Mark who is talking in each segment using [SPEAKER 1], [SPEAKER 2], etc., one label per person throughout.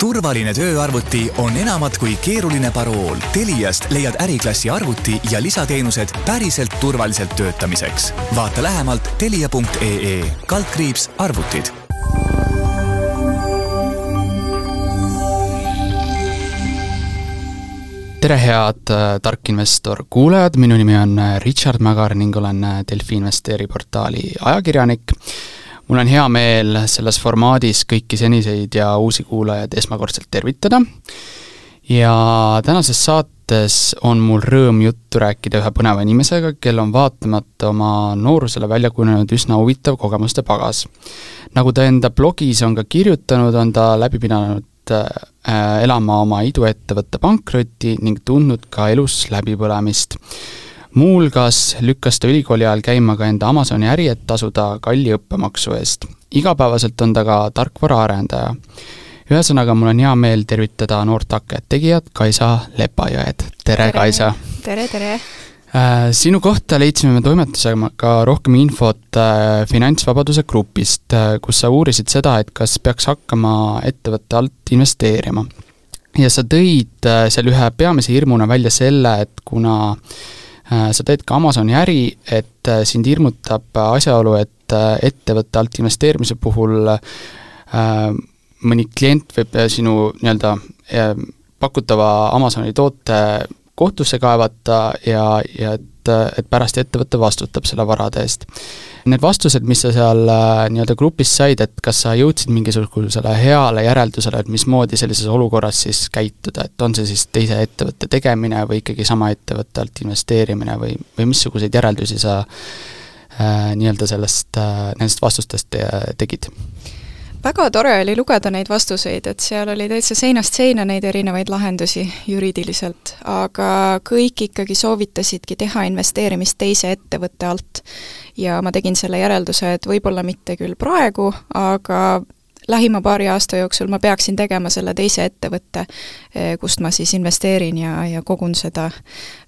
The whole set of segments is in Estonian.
[SPEAKER 1] turvaline tööarvuti on enamat kui keeruline parool. Teliast leiad äriklassi arvuti ja lisateenused päriselt turvaliselt töötamiseks. vaata lähemalt telia.ee kaldkriips arvutid
[SPEAKER 2] tere, head äh, Tark investor kuulajad, minu nimi on äh, Richard Mägar ning olen äh, Delfi Investeeri portaali ajakirjanik. Mul on hea meel selles formaadis kõiki seniseid ja uusi kuulajaid esmakordselt tervitada ja tänases saates on mul rõõm juttu rääkida ühe põneva inimesega, kel on vaatamata oma noorusele välja kujunenud üsna huvitav kogemuste pagas. nagu ta enda blogis on ka kirjutanud, on ta läbi pidanud äh, elama oma iduettevõtte pankrotti ning tundnud ka elus läbipõlemist. Muuhulgas lükkas ta ülikooli ajal käima ka enda Amazoni äri, et tasuda kalli õppemaksu eest. igapäevaselt on ta ka tarkvaraarendaja. ühesõnaga, mul on hea meel tervitada noort hakkajat tegijat Kaisa Lepajõed, tere, Kaisa!
[SPEAKER 3] tere, tere!
[SPEAKER 2] Äh, sinu kohta leidsime me toimetusega ka rohkem infot äh, Finantsvabaduse grupist, äh, kus sa uurisid seda, et kas peaks hakkama ettevõtte alt investeerima. ja sa tõid seal ühe peamise hirmuna välja selle, et kuna sa teed ka Amazoni äri, et sind hirmutab asjaolu, et ettevõtte alt investeerimise puhul mõni klient võib sinu nii-öelda pakutava Amazoni toote kohtusse kaevata ja, ja et, et pärast ettevõte vastutab selle varade eest. Need vastused, mis sa seal äh, nii-öelda grupis said, et kas sa jõudsid mingisugusele heale järeldusele, et mismoodi sellises olukorras siis käituda, et on see siis teise ettevõtte tegemine või ikkagi sama ettevõtte alt investeerimine või, või missuguseid järeldusi sa äh, nii-öelda sellest äh,, nendest vastustest tegid?
[SPEAKER 3] Väga tore oli lugeda neid vastuseid, et seal oli täitsa seinast seina neid erinevaid lahendusi juriidiliselt, aga kõik ikkagi soovitasidki teha investeerimist teise ettevõtte alt. ja ma tegin selle järelduse, et võib-olla mitte küll praegu, aga lähima paari aasta jooksul ma peaksin tegema selle teise ettevõtte, eh, kust ma siis investeerin ja, ja kogun seda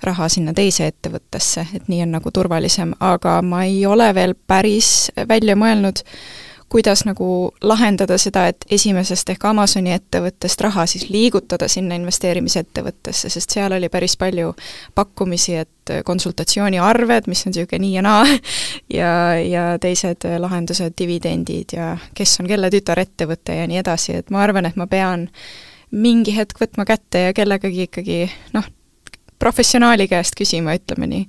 [SPEAKER 3] raha sinna teise ettevõttesse, et nii on nagu turvalisem, aga ma ei ole veel päris välja mõelnud, kuidas nagu lahendada seda, et esimesest ehk Amazoni ettevõttest raha siis liigutada sinna investeerimisettevõttesse, sest seal oli päris palju pakkumisi, et konsultatsiooniarved, mis on niisugune nii ja naa, ja, ja teised lahendused, dividendid ja kes on kelle tütarettevõte ja nii edasi, et ma arvan, et ma pean mingi hetk võtma kätte ja kellegagi ikkagi noh, professionaali käest küsima, ütleme nii.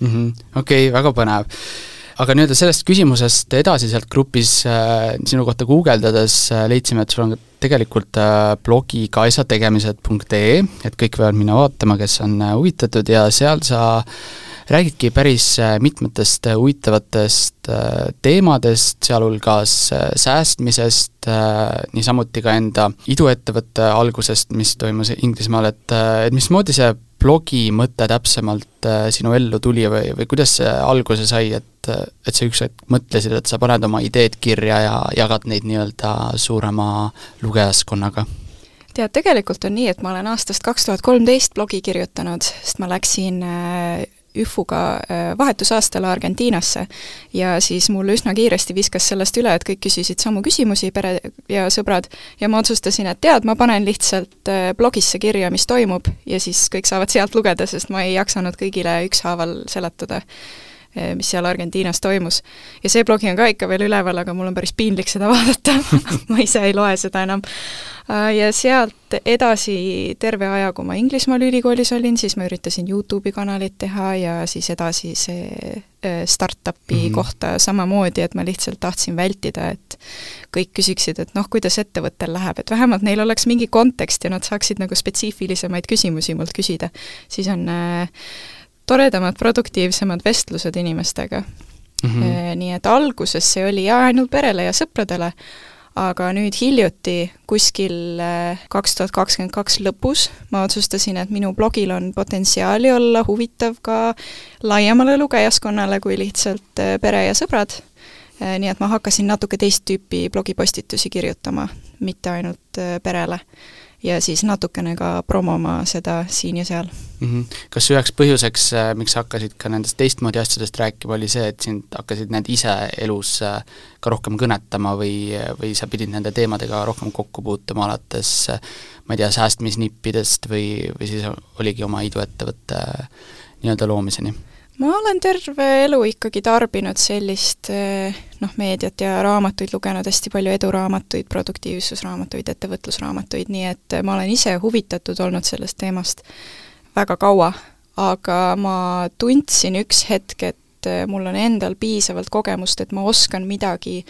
[SPEAKER 2] Mm -hmm.. Okei okay,, väga põnev aga nii-öelda sellest küsimusest edasi sealt grupis äh, sinu kohta guugeldades äh, leidsime, et sul on tegelikult äh, blogi kaisategemised.ee, et kõik võivad minna vaatama, kes on äh, huvitatud ja seal sa räägidki päris äh, mitmetest äh, huvitavatest äh, teemadest, sealhulgas säästmisest niisamuti ka enda iduettevõtte algusest, mis toimus Inglismaal, et, et mismoodi see blogi mõte täpsemalt sinu ellu tuli või, või kuidas see alguse sai, et, et sa üks hetk mõtlesid, et sa paned oma ideed kirja ja jagad neid nii-öelda suurema lugejaskonnaga?
[SPEAKER 3] tead, tegelikult on nii, et ma olen aastast kaks tuhat kolmteist blogi kirjutanud, sest ma läksin äh, ÜFU-ga äh, vahetusaastale Argentiinasse ja siis mul üsna kiiresti viskas sellest üle, et kõik küsisid samu küsimusi, pere ja sõbrad, ja ma otsustasin, et tead, ma panen lihtsalt äh, blogisse kirja, mis toimub, ja siis kõik saavad sealt lugeda, sest ma ei jaksanud kõigile ükshaaval seletada mis seal Argentiinas toimus. ja see blogi on ka ikka veel üleval, aga mul on päris piinlik seda vaadata ma ise ei loe seda enam. Äh, ja sealt edasi terve aja, kui ma Inglismaal ülikoolis olin, siis ma üritasin Youtube'i kanalit teha ja siis edasi see äh, startup'i mm -hmm. kohta samamoodi, et ma lihtsalt tahtsin vältida, et kõik küsiksid, et noh, kuidas ettevõttel läheb, et vähemalt neil oleks mingi kontekst ja nad saaksid nagu spetsiifilisemaid küsimusi mult küsida. siis on äh, toredamad, produktiivsemad vestlused inimestega mm. -hmm. Nii et alguses see oli jaa, ainult perele ja sõpradele, aga nüüd hiljuti, kuskil äh, kaks tuhat kakskümmend kaks lõpus, ma otsustasin, et minu blogil on potentsiaali olla huvitav ka laiemale lugejaskonnale kui lihtsalt äh, pere ja sõbrad. nii et ma hakkasin natuke teist tüüpi blogipostitusi kirjutama, mitte ainult perele ja siis natukene ka promoma seda siin ja seal
[SPEAKER 2] mm. -hmm. kas üheks põhjuseks, äh, miks sa hakkasid ka nendest teistmoodi asjadest rääkima, oli see, et sind hakkasid need ise elus äh, ka rohkem kõnetama või, või sa pidid nende teemadega rohkem kokku puutuma, alates äh, ma ei tea, säästmisnippidest või, või siis oligi oma iduettevõtte nii-öelda loomiseni?
[SPEAKER 3] Ma olen terve elu ikkagi tarbinud sellist eh, noh, meediat ja raamatuid lugenud, hästi palju eduraamatuid, produktiivsusraamatuid, ettevõtlusraamatuid, nii et ma olen ise huvitatud olnud sellest teemast väga kaua, aga ma tundsin üks hetk, et eh, mul on endal piisavalt kogemust, et ma oskan midagi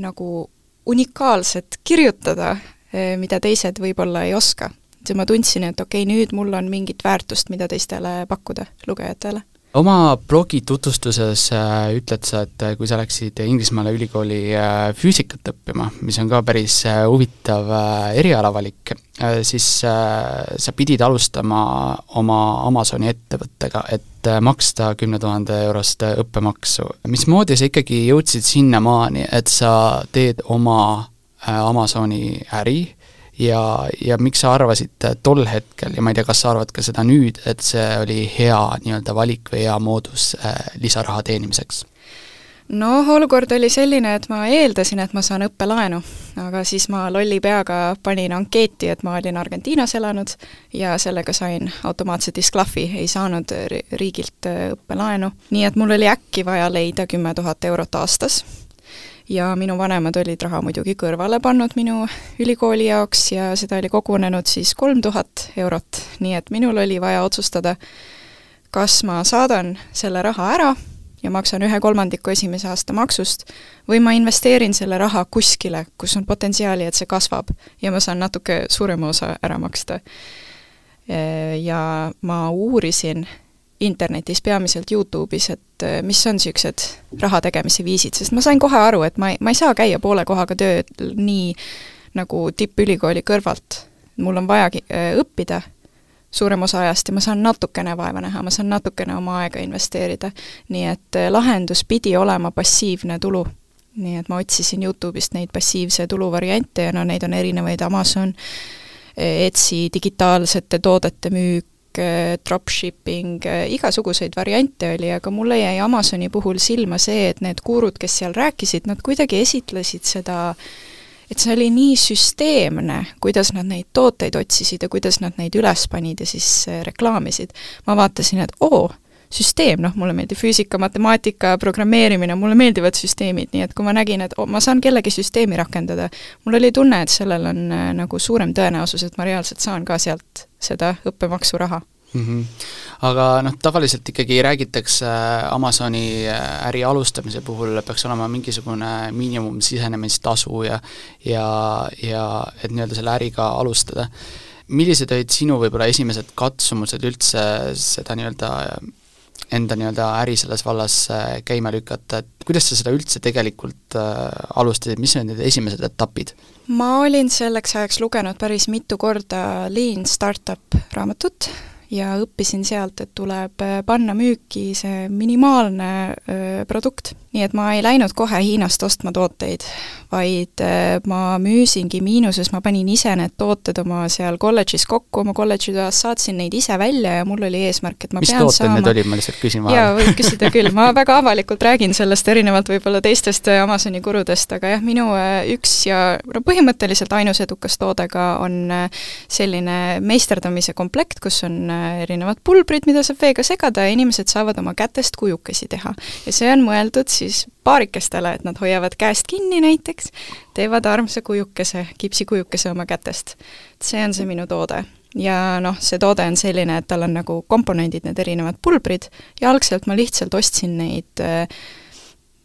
[SPEAKER 3] nagu unikaalset kirjutada, eh, mida teised võib-olla ei oska. ja ma tundsin, et okei okay,, nüüd mul on mingit väärtust, mida teistele pakkuda, lugejatele
[SPEAKER 2] oma blogi tutvustuses äh, ütled sa, et äh, kui sa läksid Inglismaale ülikooli äh, füüsikat õppima, mis on ka päris äh, huvitav äh, erialavalik äh,, siis äh, sa pidid alustama oma Amazoni ettevõttega, et äh, maksta kümne tuhande eurost äh, õppemaksu. mismoodi sa ikkagi jõudsid sinnamaani, et sa teed oma äh, Amazoni äri ja, ja miks sa arvasid tol hetkel ja ma ei tea, kas sa arvad ka seda nüüd, et see oli hea nii-öelda valik või hea moodus äh, lisaraha teenimiseks?
[SPEAKER 3] noh, olukord oli selline, et ma eeldasin, et ma saan õppelaenu, aga siis ma lolli peaga panin ankeeti, et ma olin Argentiinas elanud ja sellega sain automaatse disklahvi, ei saanud riigilt äh, õppelaenu. nii et mul oli äkki vaja leida kümme tuhat eurot aastas ja minu vanemad olid raha muidugi kõrvale pannud minu ülikooli jaoks ja seda oli kogunenud siis kolm tuhat eurot, nii et minul oli vaja otsustada, kas ma saadan selle raha ära ja maksan ühe kolmandiku esimese aasta maksust või ma investeerin selle raha kuskile, kus on potentsiaali, et see kasvab ja ma saan natuke suurema osa ära maksta. Ja ma uurisin internetis, peamiselt Youtube'is, et äh, mis on niisugused raha tegemise viisid, sest ma sain kohe aru, et ma ei, ma ei saa käia poole kohaga tööl nii nagu tippülikooli kõrvalt. mul on vaja äh, õppida suurem osa ajast ja ma saan natukene vaeva näha, ma saan natukene oma aega investeerida. nii et äh, lahendus pidi olema passiivne tulu. nii et ma otsisin Youtube'ist neid passiivse tulu variante ja no neid on erinevaid, Amazon, Etsy, digitaalsete toodete müük, dropshipping, äh, igasuguseid variante oli, aga mulle jäi Amazoni puhul silma see, et need gurud, kes seal rääkisid, nad kuidagi esitlesid seda et see oli nii süsteemne, kuidas nad neid tooteid otsisid ja kuidas nad neid üles panid ja siis äh, reklaamisid. ma vaatasin, et oo, süsteem, noh, mulle meeldib füüsika, matemaatika, programmeerimine, mulle meeldivad süsteemid, nii et kui ma nägin, et oh, ma saan kellegi süsteemi rakendada, mul oli tunne, et sellel on äh, nagu suurem tõenäosus, et ma reaalselt saan ka sealt seda õppemaksuraha mm.
[SPEAKER 2] -hmm. aga noh, tavaliselt ikkagi räägitakse äh, Amazoni äh, äri alustamise puhul peaks olema mingisugune miinimum sisenemistasu ja ja, ja et nii-öelda selle äriga alustada. millised olid sinu võib-olla esimesed katsumused üldse seda nii-öelda enda nii-öelda äri selles vallas äh, käima lükata, et kuidas sa seda üldse tegelikult äh, alustasid, mis olid need esimesed etapid?
[SPEAKER 3] ma olin selleks ajaks lugenud päris mitu korda Lean Startup raamatut ja õppisin sealt, et tuleb äh, panna müüki see minimaalne öö, produkt. nii et ma ei läinud kohe Hiinast ostma tooteid, vaid öö, ma müüsingi miinuses, ma panin ise need tooted oma seal kolledžis kokku, oma kolledži toas saatsin neid ise välja ja mul oli eesmärk, et ma
[SPEAKER 2] mis
[SPEAKER 3] pean
[SPEAKER 2] tooted
[SPEAKER 3] saama...
[SPEAKER 2] need olid, ma lihtsalt küsin vahele.
[SPEAKER 3] jaa, võib küsida küll, ma väga avalikult räägin sellest, erinevalt võib-olla teistest Amazoni kurudest, aga jah, minu üks ja no põhimõtteliselt ainus edukas toode ka on selline meisterdamise komplekt, kus on erinevad pulbrid, mida saab veega segada ja inimesed saavad oma kätest kujukesi teha. ja see on mõeldud siis paarikestele, et nad hoiavad käest kinni näiteks, teevad armsa kujukese, kipsikujukese oma kätest. see on see minu toode ja noh, see toode on selline, et tal on nagu komponendid, need erinevad pulbrid, ja algselt ma lihtsalt ostsin neid äh,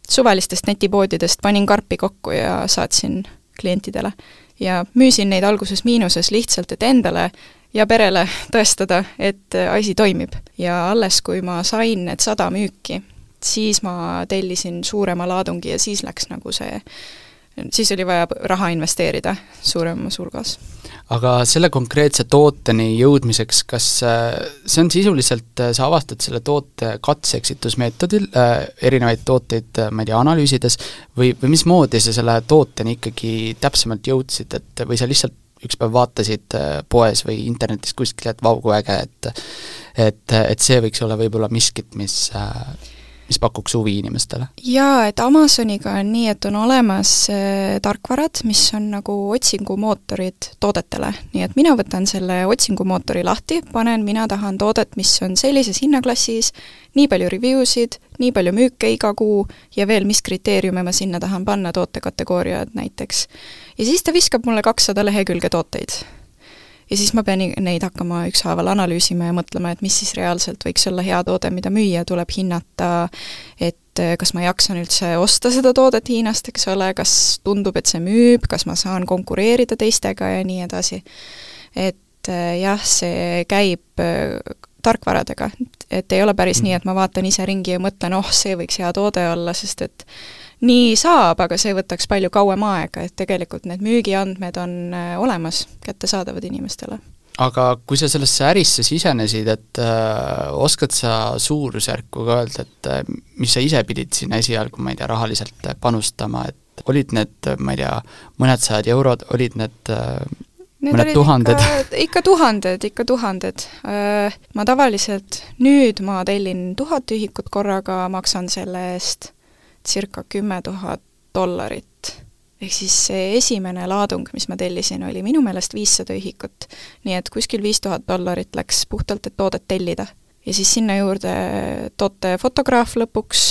[SPEAKER 3] suvalistest netipoodidest, panin karpi kokku ja saatsin klientidele. ja müüsin neid alguses miinuses lihtsalt, et endale ja perele tõestada, et äh, asi toimib. ja alles, kui ma sain need sada müüki, siis ma tellisin suurema laadungi ja siis läks nagu see siis oli vaja raha investeerida suuremas hulgas.
[SPEAKER 2] aga selle konkreetse tooteni jõudmiseks, kas äh, see on sisuliselt, äh, sa avastad selle toote katse-eksitusmeetodil äh, erinevaid tooteid, ma ei tea, analüüsides, või, või mismoodi sa selle tooteni ikkagi täpsemalt jõudsid, et või sa lihtsalt üks päev vaatasid poes või internetis kuskil, et vau, kui äge, et et, et see võiks olla võib-olla miskit, mis mis pakuks huvi inimestele?
[SPEAKER 3] jaa, et Amazoniga on nii, et on olemas äh, tarkvarad, mis on nagu otsingumootorid toodetele. nii et mina võtan selle otsingumootori lahti, panen, mina tahan toodet, mis on sellises hinnaklassis, nii palju review sid, nii palju müüke iga kuu ja veel, mis kriteeriume ma sinna tahan panna, tootekategooriad näiteks. ja siis ta viskab mulle kakssada lehekülge tooteid ja siis ma pean neid hakkama ükshaaval analüüsima ja mõtlema, et mis siis reaalselt võiks olla hea toode, mida müüa, tuleb hinnata, et eh, kas ma jaksan üldse osta seda toodet Hiinast, eks ole, kas tundub, et see müüb, kas ma saan konkureerida teistega ja nii edasi. et eh, jah, see käib eh, tarkvaradega, et ei ole päris mm. nii, et ma vaatan ise ringi ja mõtlen, oh, see võiks hea toode olla, sest et nii saab, aga see võtaks palju kauem aega, et tegelikult need müügiandmed on äh, olemas, kättesaadavad inimestele.
[SPEAKER 2] aga kui sa sellesse ärisse sisenesid, et äh, oskad sa suurusjärku ka öelda, et äh, mis sa ise pidid sinna esialgu, ma ei tea, rahaliselt panustama, et olid need, ma ei tea, mõned sajad eurod, olid need äh, Need mõned tuhanded?
[SPEAKER 3] ikka tuhanded, ikka tuhanded. Ma tavaliselt, nüüd ma tellin tuhat ühikut korraga, maksan selle eest circa kümme tuhat dollarit. ehk siis see esimene laadung, mis ma tellisin, oli minu meelest viissada ühikut. nii et kuskil viis tuhat dollarit läks puhtalt, et toodet tellida. ja siis sinna juurde tootefotograaf lõpuks,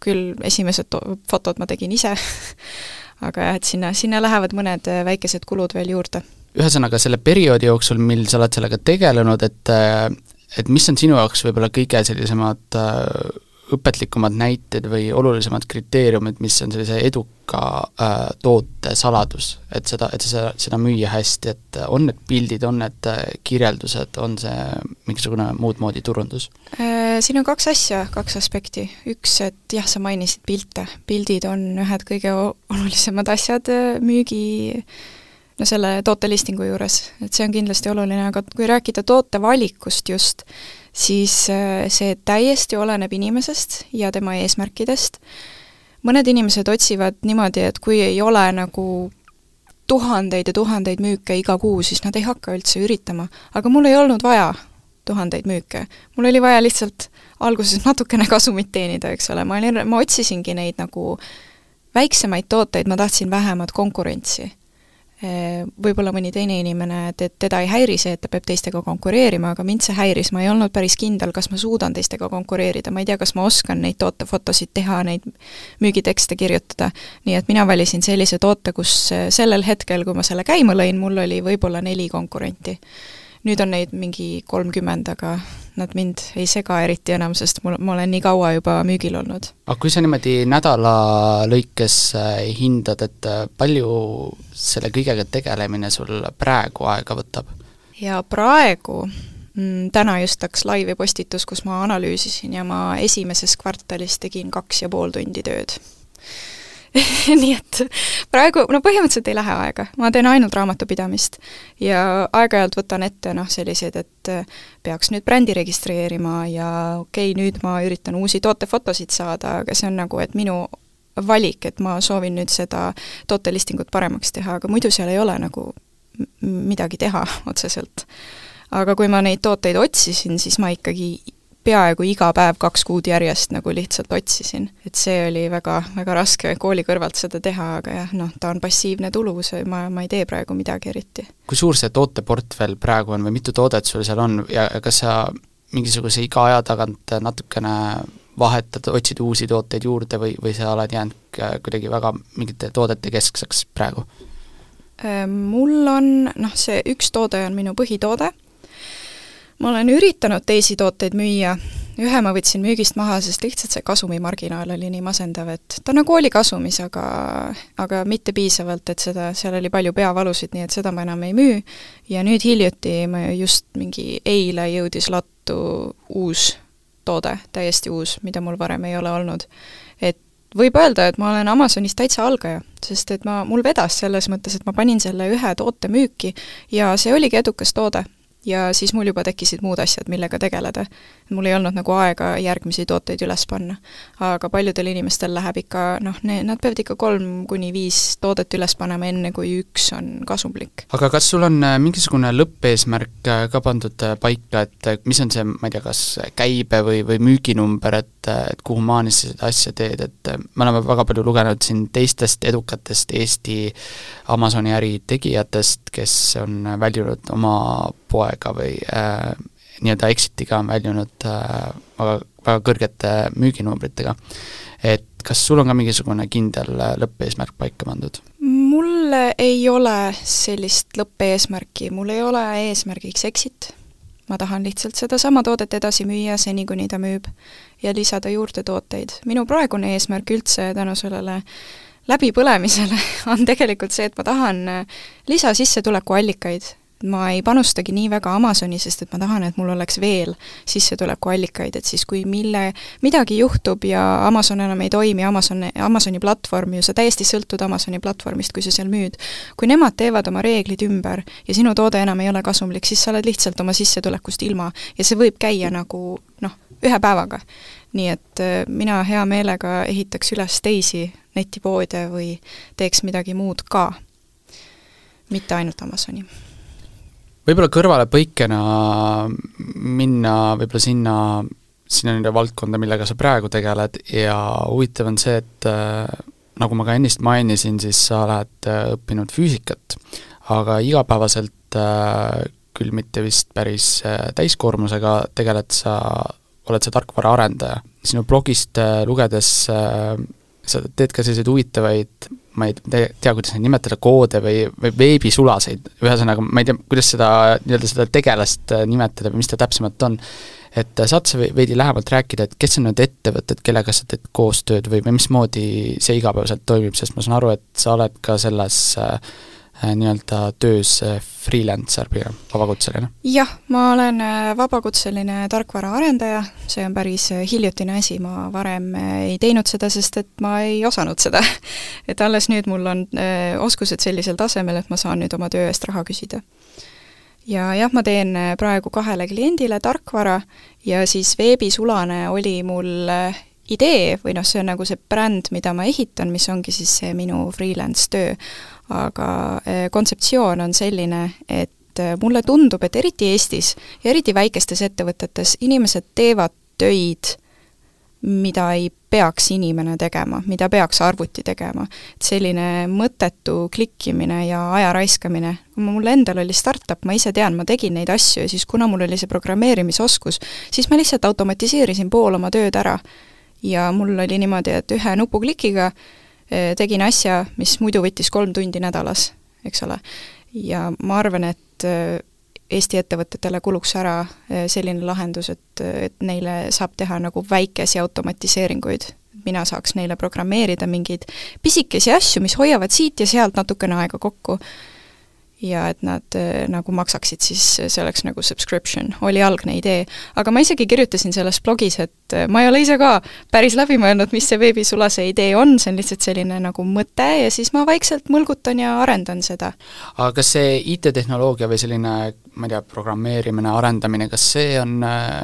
[SPEAKER 3] küll esimesed to-, fotod ma tegin ise aga jah, et sinna, sinna lähevad mõned väikesed kulud veel juurde.
[SPEAKER 2] ühesõnaga, selle perioodi jooksul, mil sa oled sellega tegelenud, et et mis on sinu jaoks võib-olla kõige sellisemad õpetlikumad näited või olulisemad kriteeriumid, mis on sellise eduka äh, toote saladus, et seda, et seda, seda müüa hästi, et on need pildid, on need äh, kirjeldused, on see mingisugune muud moodi turundus?
[SPEAKER 3] Äh, siin on kaks asja, kaks aspekti. üks, et jah, sa mainisid pilte, pildid on ühed kõige olulisemad asjad äh, müügi no selle tootelistingu juures, et see on kindlasti oluline, aga kui rääkida toote valikust just, siis äh, see täiesti oleneb inimesest ja tema eesmärkidest. mõned inimesed otsivad niimoodi, et kui ei ole nagu tuhandeid ja tuhandeid müüke iga kuu, siis nad ei hakka üldse üritama. aga mul ei olnud vaja tuhandeid müüke. mul oli vaja lihtsalt alguses natukene kasumit teenida, eks ole, ma olin, ma otsisingi neid nagu väiksemaid tooteid, ma tahtsin vähemat konkurentsi võib-olla mõni teine inimene, et, et teda ei häiri see, et ta peab teistega konkureerima, aga mind see häiris, ma ei olnud päris kindel, kas ma suudan teistega konkureerida, ma ei tea, kas ma oskan neid tootefotosid teha, neid müügitekste kirjutada. nii et mina valisin sellise toote, kus äh, sellel hetkel, kui ma selle käima lõin, mul oli võib-olla neli konkurenti. nüüd on neid mingi kolmkümmend, aga nad mind ei sega eriti enam, sest mul, ma olen nii kaua juba müügil olnud.
[SPEAKER 2] aga kui sa niimoodi nädala lõikes äh, hindad, et äh, palju selle kõigega tegelemine sul praegu aega võtab?
[SPEAKER 3] ja praegu mm, täna just läks laivi postitus, kus ma analüüsisin ja ma esimeses kvartalis tegin kaks ja pool tundi tööd nii et praegu, no põhimõtteliselt ei lähe aega, ma teen ainult raamatupidamist. ja aeg-ajalt võtan ette noh, selliseid, et äh, peaks nüüd brändi registreerima ja okei okay,, nüüd ma üritan uusi tootefotosid saada, aga see on nagu, et minu valik, et ma soovin nüüd seda tootelistingut paremaks teha, aga muidu seal ei ole nagu midagi teha otseselt. aga kui ma neid tooteid otsisin, siis ma ikkagi peaaegu iga päev kaks kuud järjest nagu lihtsalt otsisin. et see oli väga, väga raske kooli kõrvalt seda teha, aga jah, noh, ta on passiivne tulu, see, ma, ma ei tee praegu midagi eriti.
[SPEAKER 2] kui suur see tooteportfell praegu on või mitu toodet sul seal on ja kas sa mingisuguse iga aja tagant natukene vahetad, otsid uusi tooteid juurde või, või sa oled jäänud kuidagi väga mingite toodete keskseks praegu?
[SPEAKER 3] Mul on noh, see üks toode on minu põhitoode ma olen üritanud teisi tooteid müüa, ühe ma võtsin müügist maha, sest lihtsalt see kasumimarginaal oli nii masendav, et ta nagu oli kasumis, aga aga mitte piisavalt, et seda, seal oli palju peavalusid, nii et seda ma enam ei müü. ja nüüd hiljuti ma just mingi eile jõudis lattu uus toode, täiesti uus, mida mul varem ei ole olnud. et võib öelda, et ma olen Amazonis täitsa algaja, sest et ma, mul vedas selles mõttes, et ma panin selle ühe toote müüki ja see oligi edukas toode ja siis mul juba tekkisid muud asjad, millega tegeleda. mul ei olnud nagu aega järgmisi tooteid üles panna. aga paljudel inimestel läheb ikka noh, nad peavad ikka kolm kuni viis toodet üles panema, enne kui üks on kasumlik.
[SPEAKER 2] aga kas sul on äh, mingisugune lõppeesmärk äh, ka pandud äh, paika, et mis on see, ma ei tea, kas käibe või, või müüginumber, et, et kuhu maani sa seda asja teed, et me oleme väga palju lugenud siin teistest edukatest Eesti Amazoni äritegijatest, kes on väljunud oma poega või äh, nii-öelda exit'iga on väljunud äh, väga, väga kõrgete müüginumbritega. et kas sul on ka mingisugune kindel äh, lõppeesmärk paika pandud?
[SPEAKER 3] mul ei ole sellist lõppeesmärki, mul ei ole eesmärgiks exit, ma tahan lihtsalt sedasama toodet edasi müüa seni, kuni ta müüb ja lisada juurde tooteid. minu praegune eesmärk üldse tänu sellele läbipõlemisele on tegelikult see, et ma tahan äh, lisasissetuleku allikaid ma ei panustagi nii väga Amazoni, sest et ma tahan, et mul oleks veel sissetulekuallikaid, et siis kui mille, midagi juhtub ja Amazon enam ei toimi, Amazon, Amazoni platvorm ju, sa täiesti sõltud Amazoni platvormist, kui sa seal müüd, kui nemad teevad oma reeglid ümber ja sinu toode enam ei ole kasumlik, siis sa oled lihtsalt oma sissetulekust ilma ja see võib käia nagu noh, ühe päevaga. nii et äh, mina hea meelega ehitaks üles teisi netipoode või teeks midagi muud ka, mitte ainult Amazoni
[SPEAKER 2] võib-olla kõrvalepõikena minna võib-olla sinna, sinna nii-öelda valdkonda, millega sa praegu tegeled ja huvitav on see, et äh, nagu ma ka ennist mainisin, siis sa oled äh, õppinud füüsikat, aga igapäevaselt äh, küll mitte vist päris täiskoormusega tegeled sa, oled sa tarkvaraarendaja. sinu blogist lugedes sa teed ka selliseid huvitavaid ma ei tea, kuidas neid nimetada, koode või, või veebisulaseid, ühesõnaga ma ei tea, kuidas seda, nii-öelda seda tegelast äh, nimetada või mis ta täpsemalt on, et äh, saad sa veidi lähemalt rääkida, et kes on need ettevõtted, kellega sa teed koostööd või, või mismoodi see igapäevaselt toimib, sest ma saan aru, et sa oled ka selles äh, nii-öelda töös äh, freelancer pigem, vabakutseline?
[SPEAKER 3] jah, ma olen äh, vabakutseline tarkvaraarendaja, see on päris hiljutine asi, ma varem ei teinud seda, sest et ma ei osanud seda. et alles nüüd mul on oskused sellisel tasemel, et ma saan nüüd oma töö eest raha küsida. ja jah, ma teen praegu kahele kliendile tarkvara ja siis veebisulane oli mul idee või noh, see on nagu see bränd, mida ma ehitan, mis ongi siis see minu freelance töö aga eh, kontseptsioon on selline, et eh, mulle tundub, et eriti Eestis ja eriti väikestes ettevõtetes inimesed teevad töid, mida ei peaks inimene tegema, mida peaks arvuti tegema. et selline mõttetu klikkimine ja aja raiskamine, mul endal oli startup, ma ise tean, ma tegin neid asju ja siis kuna mul oli see programmeerimisoskus, siis ma lihtsalt automatiseerisin pool oma tööd ära. ja mul oli niimoodi, et ühe nupuklikiga Äh, tegin asja, mis muidu võttis kolm tundi nädalas, eks ole. ja ma arvan, et äh, Eesti ettevõtetele kuluks ära äh, selline lahendus, et, et neile saab teha nagu väikesi automatiseeringuid. mina saaks neile programmeerida mingeid pisikesi asju, mis hoiavad siit ja sealt natukene aega kokku ja et nad äh, nagu maksaksid siis selleks nagu subscription, oli algne idee. aga ma isegi kirjutasin selles blogis, et äh, ma ei ole ise ka päris läbi mõelnud, mis see veebisulase idee on, see on lihtsalt selline nagu mõte ja siis ma vaikselt mõlgutan ja arendan seda.
[SPEAKER 2] aga kas see IT-tehnoloogia või selline, ma ei tea, programmeerimine, arendamine, kas see on äh,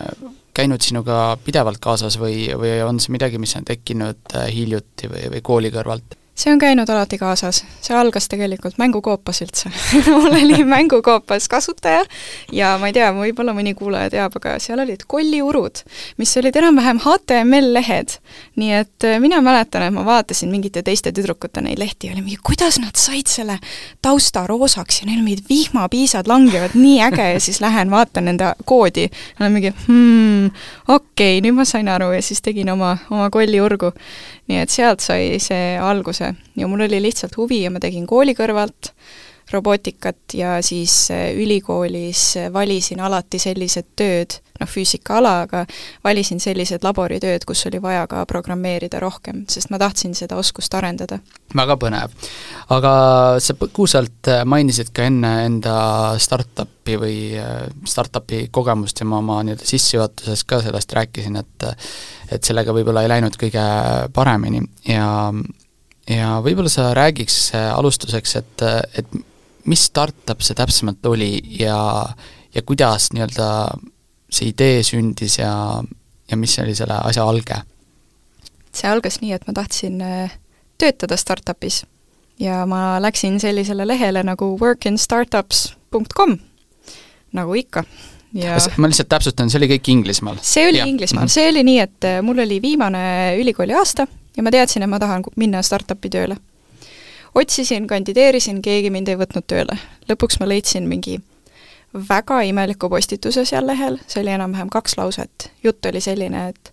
[SPEAKER 2] käinud sinuga pidevalt kaasas või, või on see midagi, mis on tekkinud hiljuti või, või kooli kõrvalt?
[SPEAKER 3] See on käinud alati kaasas, see algas tegelikult mängukoopas üldse. Mul oli mängukoopas kasutaja ja ma ei tea, võib-olla mõni kuulaja teab, aga seal olid kolliurud, mis olid enam-vähem HTML-lehed. nii et äh, mina mäletan, et ma vaatasin mingite teiste tüdrukute neid lehti ja oli mingi, kuidas nad said selle tausta roosaks ja neil mingid vihmapiisad langevad, nii äge ja siis lähen vaatan nende koodi, olen mingi hmm, okei okay,, nüüd ma sain aru. Ja siis tegin oma, oma kolliurgu nii et sealt sai see alguse. Ja mul oli lihtsalt huvi ja ma tegin kooli kõrvalt, robootikat ja siis ülikoolis valisin alati sellised tööd, noh, füüsikaala, aga valisin sellised laboritööd, kus oli vaja ka programmeerida rohkem, sest ma tahtsin seda oskust arendada.
[SPEAKER 2] väga põnev. aga sa põgusalt mainisid ka enne enda startup'i või äh, startup'i kogemust ja ma oma nii-öelda sissejuhatuses ka sellest rääkisin, et et sellega võib-olla ei läinud kõige paremini ja ja võib-olla sa räägiks alustuseks, et, et mis startup see täpsemalt oli ja, ja kuidas nii-öelda see idee sündis ja, ja mis oli selle asja alge?
[SPEAKER 3] see algas nii, et ma tahtsin äh, töötada startupis ja ma läksin sellisele lehele nagu workinstartups.com, nagu ikka
[SPEAKER 2] ja ma lihtsalt täpsustan, see oli kõik Inglismaal?
[SPEAKER 3] see oli ja. Inglismaal, mhm. see oli nii, et äh, mul oli viimane ülikooli aasta ja ma teadsin, et ma tahan minna startup'i tööle. otsisin, kandideerisin, keegi mind ei võtnud tööle. lõpuks ma leidsin mingi väga imeliku postituse seal lehel, see oli enam-vähem kaks lauset. jutt oli selline, et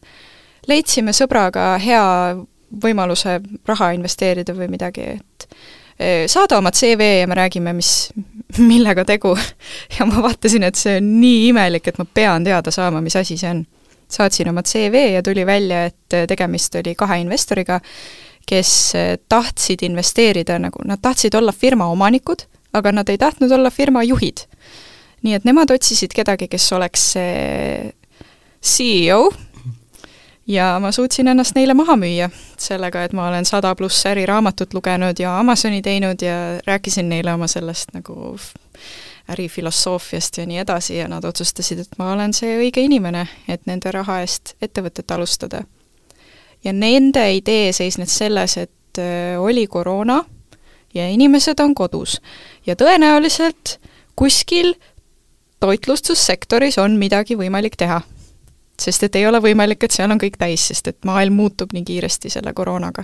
[SPEAKER 3] leidsime sõbraga hea võimaluse raha investeerida või midagi, et e, saada oma CV ja me räägime, mis, millega tegu. ja ma vaatasin, et see on nii imelik, et ma pean teada saama, mis asi see on. saatsin oma CV ja tuli välja, et tegemist oli kahe investoriga, kes tahtsid investeerida nagu, nad tahtsid olla firma omanikud, aga nad ei tahtnud olla firma juhid nii et nemad otsisid kedagi, kes oleks see CEO ja ma suutsin ennast neile maha müüa sellega, et ma olen sada pluss äriraamatut lugenud ja Amazoni teinud ja rääkisin neile oma sellest nagu ärifilosoofiast ja nii edasi ja nad otsustasid, et ma olen see õige inimene, et nende raha eest ettevõtet alustada. ja nende idee seisnes selles, et äh, oli koroona ja inimesed on kodus ja tõenäoliselt kuskil toitlustussektoris on midagi võimalik teha. sest et ei ole võimalik, et seal on kõik täis, sest et maailm muutub nii kiiresti selle koroonaga.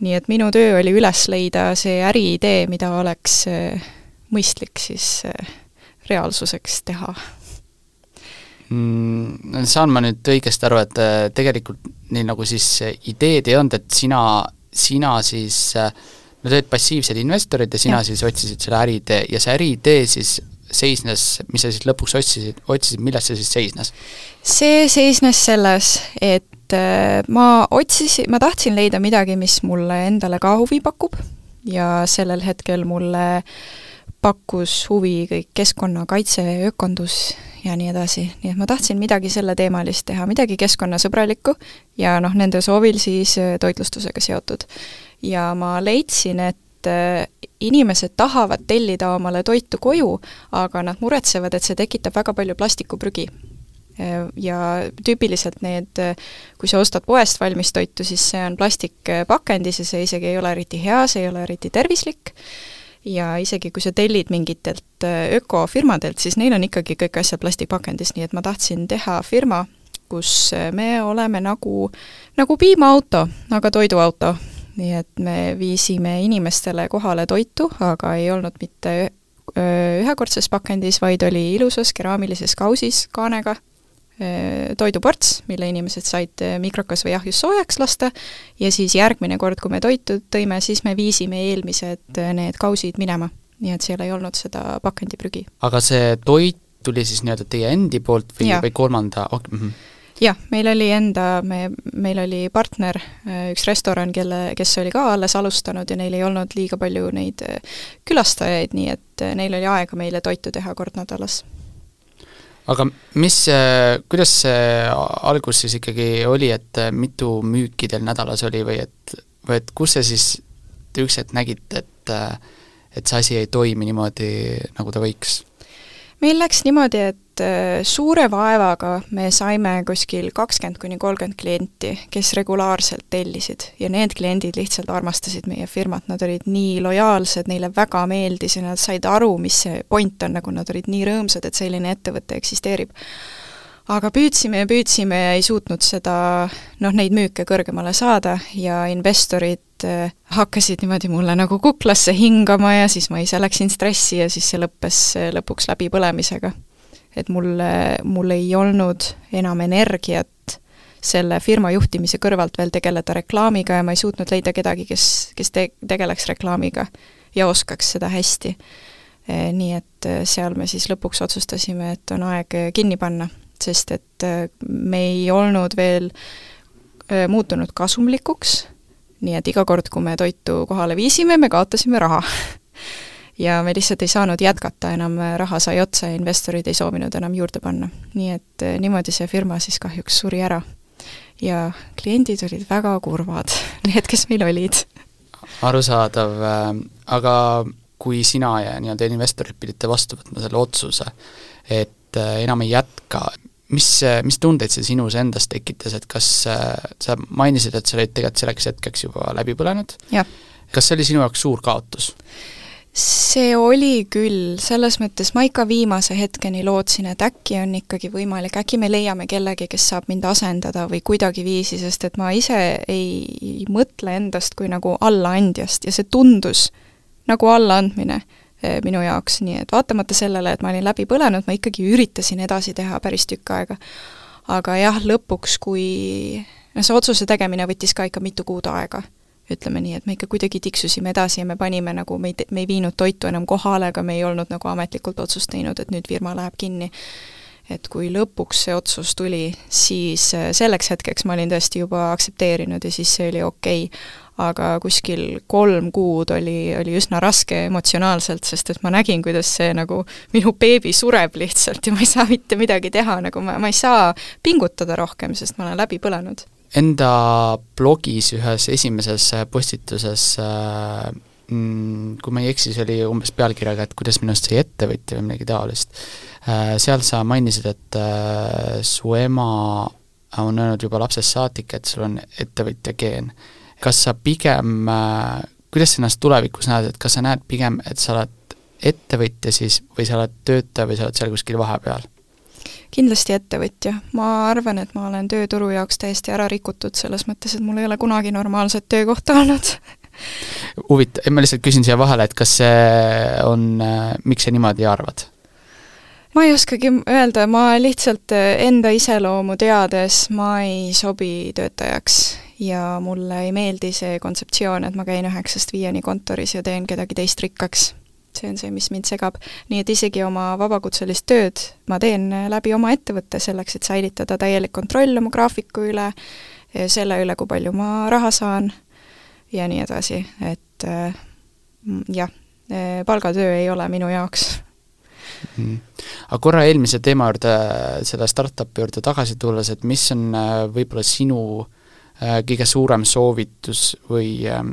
[SPEAKER 3] nii et minu töö oli üles leida see äriidee, mida oleks äh, mõistlik siis äh, reaalsuseks teha
[SPEAKER 2] mm,. Saan ma nüüd õigesti aru, et äh, tegelikult neil nagu siis ideed ei olnud, et sina, sina siis no sa olid passiivsed investorid ja sina ja. siis otsisid selle äriidee ja see äriidee siis seisnes, mis sa siis lõpuks otsisid, otsisid, milles see siis seisnes?
[SPEAKER 3] see seisnes selles, et äh, ma otsisin, ma tahtsin leida midagi, mis mulle endale ka huvi pakub ja sellel hetkel mulle pakkus huvi kõik keskkonnakaitse, ökondus ja nii edasi, nii et ma tahtsin midagi selleteemalist teha, midagi keskkonnasõbralikku ja noh, nende soovil siis äh, toitlustusega seotud. ja ma leidsin, et äh, inimesed tahavad tellida omale toitu koju, aga nad muretsevad, et see tekitab väga palju plastikuprügi. Äh, ja tüüpiliselt need, äh, kui sa ostad poest valmis toitu, siis see on plastikpakendis ja see isegi ei ole eriti hea, see ei ole eriti tervislik, ja isegi kui sa tellid mingitelt ökofirmadelt, siis neil on ikkagi kõik asjad plastikpakendis, nii et ma tahtsin teha firma, kus me oleme nagu, nagu piimaauto, aga toiduauto nii et me viisime inimestele kohale toitu, aga ei olnud mitte ühekordses pakendis, vaid oli ilusas keraamilises kausis kaanega toiduports, mille inimesed said mikrokas või ahjus soojaks lasta, ja siis järgmine kord, kui me toitu tõime, siis me viisime eelmised need kausid minema. nii et seal ei olnud seda pakendiprügi.
[SPEAKER 2] aga see toit tuli siis nii-öelda teie endi poolt või, või kolmanda ok,, mm -hmm
[SPEAKER 3] jah, meil oli enda, me, meil oli partner, äh, üks restoran, kelle, kes oli ka alles alustanud ja neil ei olnud liiga palju neid äh, külastajaid, nii et äh, neil oli aega meile toitu teha kord nädalas.
[SPEAKER 2] aga mis, kuidas see algus siis ikkagi oli, et mitu müüki teil nädalas oli või et, või et kus see siis, te üks hetk nägite, et et see asi ei toimi niimoodi, nagu ta võiks?
[SPEAKER 3] meil läks niimoodi, et äh, suure vaevaga me saime kuskil kakskümmend kuni kolmkümmend klienti, kes regulaarselt tellisid. Ja need kliendid lihtsalt armastasid meie firmat, nad olid nii lojaalsed, neile väga meeldis ja nad said aru, mis see point on, nagu nad olid nii rõõmsad, et selline ettevõte eksisteerib. Aga püüdsime ja püüdsime ja ei suutnud seda, noh, neid müüke kõrgemale saada ja investorid äh, hakkasid niimoodi mulle nagu kuklasse hingama ja siis ma ise läksin stressi ja siis see lõppes äh, lõpuks läbipõlemisega. Et mul, mul ei olnud enam energiat selle firma juhtimise kõrvalt veel tegeleda reklaamiga ja ma ei suutnud leida kedagi, kes, kes te-, tegeleks reklaamiga. ja oskaks seda hästi. Nii et seal me siis lõpuks otsustasime, et on aeg kinni panna, sest et me ei olnud veel muutunud kasumlikuks, nii et iga kord, kui me toitu kohale viisime, me kaotasime raha ja me lihtsalt ei saanud jätkata enam, raha sai otsa ja investorid ei soovinud enam juurde panna. nii et eh, niimoodi see firma siis kahjuks suri ära. ja kliendid olid väga kurvad, need, kes meil olid.
[SPEAKER 2] arusaadav, äh, aga kui sina ja nii-öelda investorid pidite vastu võtma selle otsuse, et äh, enam ei jätka, mis, mis tundeid see sinus endas tekitas, et kas sa mainisid, et sa olid tegelikult selleks hetkeks juba läbi põlenud? kas see oli sinu jaoks suur kaotus?
[SPEAKER 3] See oli küll, selles mõttes ma ikka viimase hetkeni lootsin, et äkki on ikkagi võimalik, äkki me leiame kellegi, kes saab mind asendada või kuidagiviisi, sest et ma ise ei mõtle endast kui nagu allaandjast ja see tundus nagu allaandmine eh, minu jaoks, nii et vaatamata sellele, et ma olin läbi põlenud, ma ikkagi üritasin edasi teha päris tükk aega. aga jah, lõpuks, kui no see otsuse tegemine võttis ka ikka mitu kuud aega ütleme nii, et me ikka kuidagi tiksusime edasi ja me panime nagu, me ei, me ei viinud toitu enam kohale, aga me ei olnud nagu ametlikult otsust teinud, et nüüd firma läheb kinni. et kui lõpuks see otsus tuli, siis äh, selleks hetkeks ma olin tõesti juba aktsepteerinud ja siis see oli okei okay. aga kuskil kolm kuud oli, oli üsna raske emotsionaalselt, sest et ma nägin, kuidas see nagu minu beebi sureb lihtsalt ja ma ei saa mitte midagi teha, nagu ma, ma ei saa pingutada rohkem, sest ma olen läbi põlenud
[SPEAKER 2] enda blogis ühes esimeses postituses äh, mm, kui ma ei eksi, see oli umbes pealkirjaga, et kuidas minust sai ettevõtja või midagi taolist, äh, seal sa mainisid, et äh, su ema on öelnud juba lapsest saadik, et sul on ettevõtja geen. kas sa pigem, kuidas sa ennast tulevikus näed, et kas sa näed pigem, et sa oled ettevõtja siis või sa oled töötaja või sa oled seal kuskil vahepeal?
[SPEAKER 3] Kindlasti ettevõtja. ma arvan, et ma olen tööturu jaoks täiesti ära rikutud, selles mõttes, et mul ei ole kunagi normaalset töökohta olnud
[SPEAKER 2] huvitav, ma lihtsalt küsin siia vahele, et kas see on, miks sa niimoodi arvad?
[SPEAKER 3] ma ei oskagi öelda, ma lihtsalt enda iseloomu teades ma ei sobi töötajaks ja mulle ei meeldi see kontseptsioon, et ma käin üheksast viieni kontoris ja teen kedagi teist rikkaks see on see, mis mind segab. nii et isegi oma vabakutselist tööd ma teen läbi oma ettevõtte, selleks et säilitada täielik kontroll oma graafiku üle, selle üle, kui palju ma raha saan ja nii edasi, et äh, jah, palgatöö ei ole minu jaoks.
[SPEAKER 2] Mm.. aga korra eelmise teema juurde, selle startup'i juurde tagasi tulles, et mis on võib-olla sinu kõige suurem soovitus või ähm,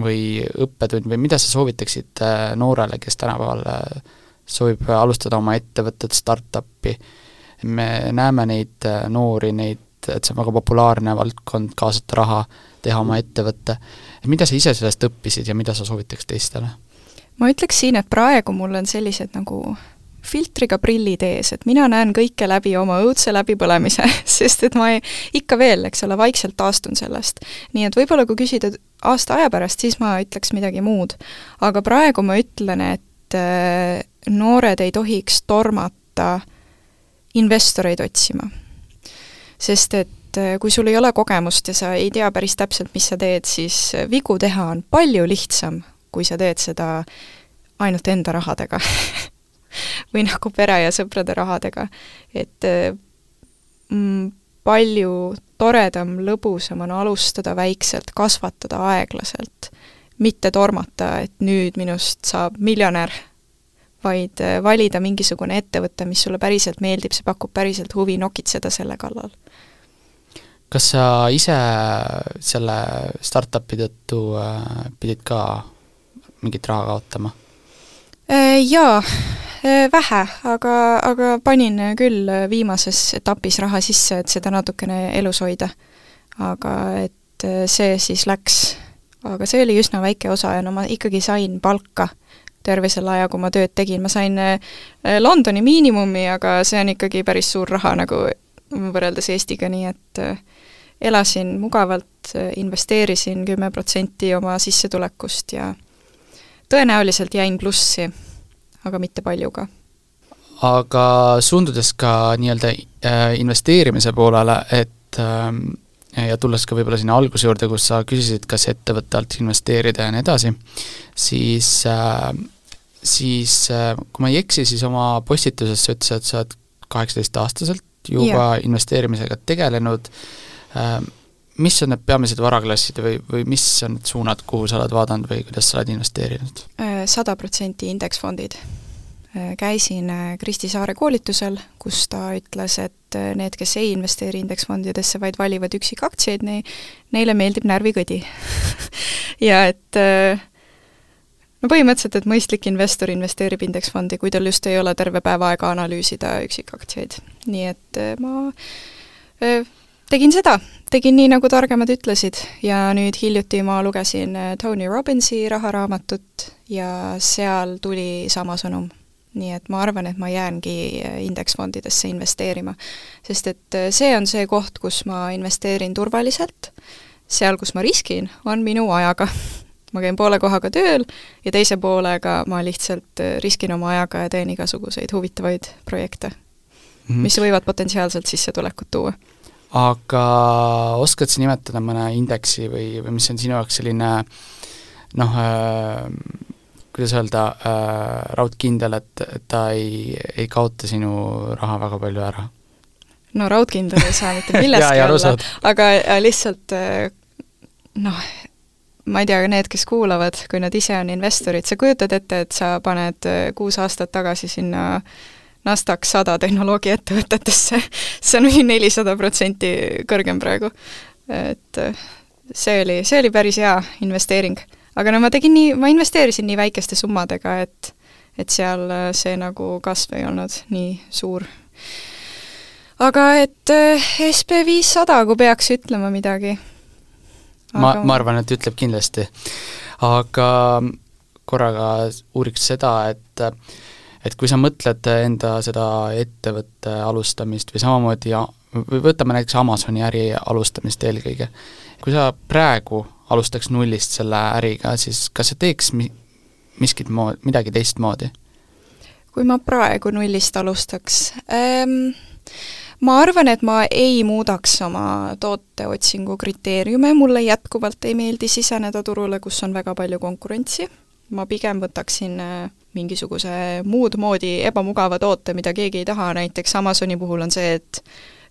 [SPEAKER 2] või õppetund või mida sa soovitaksid äh, noorele, kes tänapäeval äh, soovib alustada oma ettevõtet, startup'i, me näeme neid äh, noori, neid, et see on väga populaarne valdkond, kaasata raha, teha oma ettevõte, mida sa ise sellest õppisid ja mida sa soovitaks teistele?
[SPEAKER 3] ma ütleks siin, et praegu mul on sellised nagu filtriga prillid ees, et mina näen kõike läbi oma õudse läbipõlemise, sest et ma ei, ikka veel, eks ole, vaikselt taastun sellest. nii et võib-olla kui küsida aasta aja pärast, siis ma ütleks midagi muud. aga praegu ma ütlen, et äh, noored ei tohiks tormata investoreid otsima. sest et äh, kui sul ei ole kogemust ja sa ei tea päris täpselt, mis sa teed, siis vigu teha on palju lihtsam, kui sa teed seda ainult enda rahadega või nagu pere ja sõprade rahadega. et mm, palju toredam, lõbusam on alustada väikselt, kasvatada aeglaselt, mitte tormata, et nüüd minust saab miljonär, vaid äh, valida mingisugune ettevõte, mis sulle päriselt meeldib, see pakub päriselt huvi, nokitseda selle kallal.
[SPEAKER 2] kas sa ise selle startup'i tõttu äh, pidid ka mingit raha kaotama?
[SPEAKER 3] Äh, jaa, Äh, vähe, aga, aga panin küll viimases etapis raha sisse, et seda natukene elus hoida. aga et äh, see siis läks, aga see oli üsna väike osa ja no ma ikkagi sain palka terve selle aja, kui ma tööd tegin, ma sain äh, Londoni miinimumi, aga see on ikkagi päris suur raha nagu võrreldes Eestiga, nii et elasin mugavalt, investeerisin kümme protsenti oma sissetulekust ja tõenäoliselt jäin plussi aga mitte palju ka.
[SPEAKER 2] aga suundudes ka nii-öelda äh, investeerimise poolele, et ähm, ja tulles ka võib-olla sinna alguse juurde, kus sa küsisid, kas ettevõtte alt investeerida ja nii edasi, siis äh, siis äh, kui ma ei eksi, siis oma postituses sa ütlesid, et sa oled kaheksateistaastaselt juba yeah. investeerimisega tegelenud äh,, mis on need peamised varaklassid või, või mis on need suunad, kuhu sa oled vaadanud või kuidas sa oled investeerinud?
[SPEAKER 3] Äh, sada protsenti indeksfondid. Äh, käisin äh, Kristi Saare koolitusel, kus ta ütles, et need, kes ei investeeri indeksfondidesse, vaid valivad üksikaktsiaid, ne-, neile meeldib närvikõdi ja et no põhimõtteliselt, et mõistlik investor investeerib indeksfondi, kui tal just ei ole terve päev aega analüüsida üksikaktsiaid. nii et ma tegin seda, tegin nii, nagu targemad ütlesid ja nüüd hiljuti ma lugesin äh, Tony Robbinsi raharaamatut ja seal tuli sama sõnum. nii et ma arvan, et ma jäängi äh, indeksfondidesse investeerima. sest et äh, see on see koht, kus ma investeerin turvaliselt, seal, kus ma riskin, on minu ajaga ma käin poole kohaga tööl ja teise poolega ma lihtsalt riskin oma ajaga ja teen igasuguseid huvitavaid projekte mm, -hmm. mis võivad potentsiaalselt sissetulekut tuua
[SPEAKER 2] aga oskad sa nimetada mõne indeksi või, või mis on sinu jaoks selline noh äh,, kuidas öelda äh,, raudkindel, et, et ta ei, ei kaota sinu raha väga palju ära?
[SPEAKER 3] no raudkindel ei saa mitte milleski olla, aga lihtsalt äh, noh, ma ei tea, need, kes kuulavad, kui nad ise on investorid, sa kujutad ette, et sa paned kuus aastat tagasi sinna äh, Nasdaq sada tehnoloogiaettevõtetesse, see on mingi nelisada protsenti kõrgem praegu. et äh, see oli, see oli päris hea investeering. aga no ma tegin nii, ma investeerisin nii väikeste summadega, et et seal äh, see nagu kasv ei olnud nii suur. aga et äh, SB viissada, kui peaks ütlema midagi.
[SPEAKER 2] ma, ma arvan, et ütleb kindlasti. aga korraga uuriks seda, et et kui sa mõtled enda seda ettevõtte alustamist või samamoodi või võtame näiteks Amazoni äri alustamist eelkõige, kui sa praegu alustaks nullist selle äriga, siis kas sa teeks mi-, miskit mood-, midagi teistmoodi?
[SPEAKER 3] kui ma praegu nullist alustaks ähm,? ma arvan, et ma ei muudaks oma tooteotsingu kriteeriume, mulle jätkuvalt ei meeldi siseneda turule, kus on väga palju konkurentsi, ma pigem võtaksin äh, mingisuguse muud moodi ebamugava toote, mida keegi ei taha, näiteks Amazoni puhul on see, et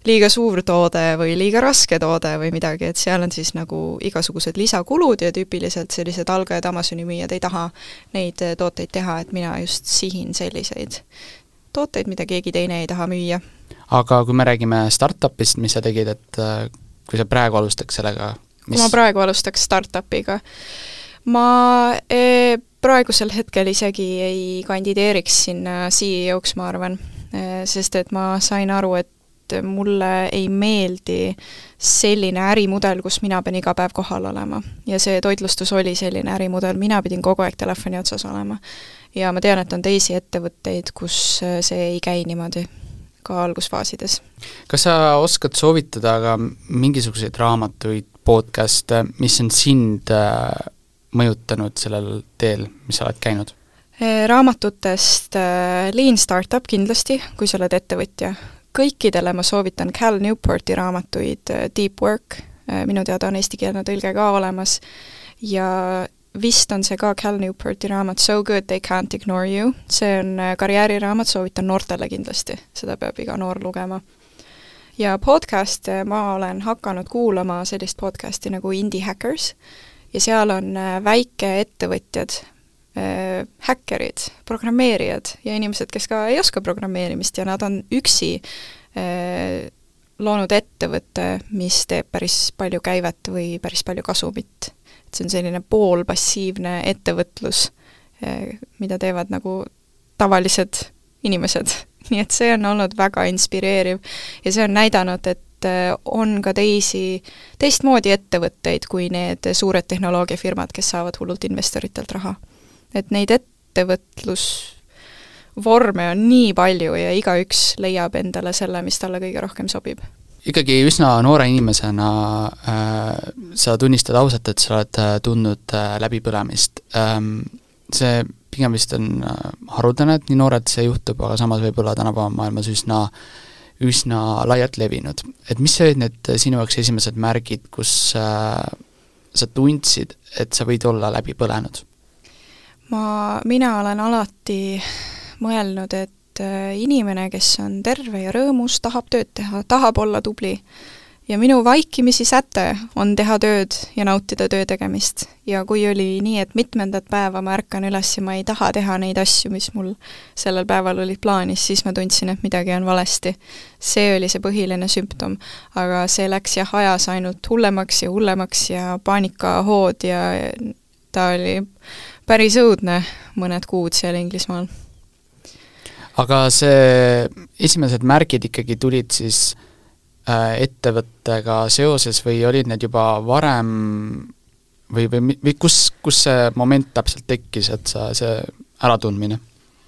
[SPEAKER 3] liiga suur toode või liiga raske toode või midagi, et seal on siis nagu igasugused lisakulud ja tüüpiliselt sellised algajad Amazoni müüjad ei taha neid tooteid teha, et mina just sihin selliseid tooteid, mida keegi teine ei taha müüa.
[SPEAKER 2] aga kui me räägime startup'ist, mis sa tegid, et äh, kui sa praegu alustaks sellega,
[SPEAKER 3] mis kui ma praegu alustaks startup'iga, ma e, praegusel hetkel isegi ei kandideeriks sinna CEO-ks, ma arvan, e, sest et ma sain aru, et mulle ei meeldi selline ärimudel, kus mina pean iga päev kohal olema. ja see toitlustus oli selline ärimudel, mina pidin kogu aeg telefoni otsas olema. ja ma tean, et on teisi ettevõtteid, kus see ei käi niimoodi, ka algusfaasides.
[SPEAKER 2] kas sa oskad soovitada ka mingisuguseid raamatuid, podcast'e, mis on sind mõjutanud sellel teel, mis sa oled käinud?
[SPEAKER 3] Eh, raamatutest eh, Lean Startup kindlasti, kui sa oled ettevõtja. kõikidele ma soovitan Cal Newporti raamatuid eh, Deep Work, minu teada on eestikeelne tõlge ka olemas, ja vist on see ka Cal Newporti raamat So good they can't ignore you, see on karjääriraamat, soovitan noortele kindlasti, seda peab iga noor lugema. ja podcast'e ma olen hakanud kuulama sellist podcast'i nagu Indie Hackers, ja seal on äh, väikeettevõtjad, äh, häkkerid, programmeerijad ja inimesed, kes ka ei oska programmeerimist ja nad on üksi äh, loonud ettevõtte, mis teeb päris palju käivet või päris palju kasumit. et see on selline poolpassiivne ettevõtlus, mida teevad nagu tavalised inimesed. nii et see on olnud väga inspireeriv ja see on näidanud, et et äh, on ka teisi, teistmoodi ettevõtteid kui need suured tehnoloogiafirmad, kes saavad hullult investoritelt raha. et neid ettevõtlusvorme on nii palju ja igaüks leiab endale selle, mis talle kõige rohkem sobib
[SPEAKER 2] ikkagi üsna noore inimesena äh, sa tunnistad ausalt, et sa oled äh, tundnud äh, läbipõlemist ähm,. see pigem vist on äh, haruldane, et nii noored see juhtub, aga samas võib-olla tänapäeva maailmas üsna üsna laialt levinud. et mis olid need sinu jaoks esimesed märgid, kus äh, sa tundsid, et sa võid olla läbi põlenud?
[SPEAKER 3] ma, mina olen alati mõelnud, et äh, inimene, kes on terve ja rõõmus, tahab tööd teha, tahab olla tubli. Ja minu vaikimisi säte on teha tööd ja nautida töö tegemist. ja kui oli nii, et mitmendat päeva ma ärkan üles ja ma ei taha teha neid asju, mis mul sellel päeval olid plaanis, siis ma tundsin, et midagi on valesti. see oli see põhiline sümptom. aga see läks jah, ajas ainult hullemaks ja hullemaks ja paanikahood ja ta oli päris õudne mõned kuud seal Inglismaal.
[SPEAKER 2] aga see, esimesed märgid ikkagi tulid siis ettevõttega seoses või olid need juba varem või, või, või kus, kus see moment täpselt tekkis, et sa, see äratundmine?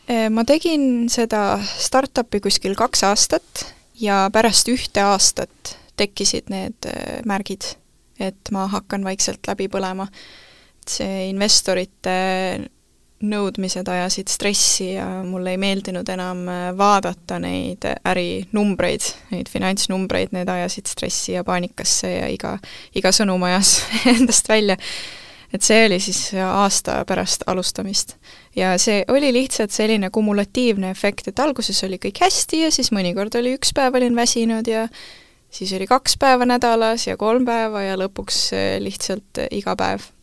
[SPEAKER 3] Äh, ma tegin seda startup'i kuskil kaks aastat ja pärast ühte aastat tekkisid need äh, märgid, et ma hakkan vaikselt läbi põlema see investorite nõudmised ajasid stressi ja mulle ei meeldinud enam äh, vaadata neid ärinumbreid, neid finantsnumbreid, need ajasid stressi ja paanikasse ja iga, iga sõnum ajas endast välja. et see oli siis aasta pärast alustamist. ja see oli lihtsalt selline kumulatiivne efekt, et alguses oli kõik hästi ja siis mõnikord oli üks päev olin väsinud ja siis oli kaks päeva nädalas ja kolm päeva ja lõpuks lihtsalt iga päev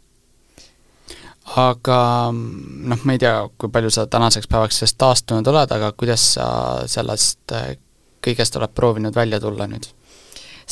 [SPEAKER 2] aga noh, ma ei tea, kui palju sa tänaseks päevaks sellest taastunud oled, aga kuidas sa sellest äh, kõigest oled proovinud välja tulla nüüd?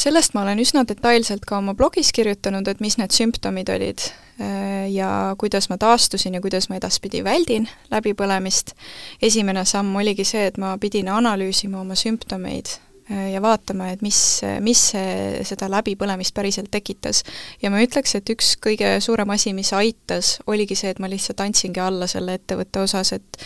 [SPEAKER 3] sellest ma olen üsna detailselt ka oma blogis kirjutanud, et mis need sümptomid olid äh, ja kuidas ma taastusin ja kuidas ma edaspidi väldin läbipõlemist. esimene samm oligi see, et ma pidin analüüsima oma sümptomeid ja vaatama, et mis, mis see, seda läbipõlemist päriselt tekitas. ja ma ütleks, et üks kõige suurem asi, mis aitas, oligi see, et ma lihtsalt andsingi alla selle ettevõtte osas, et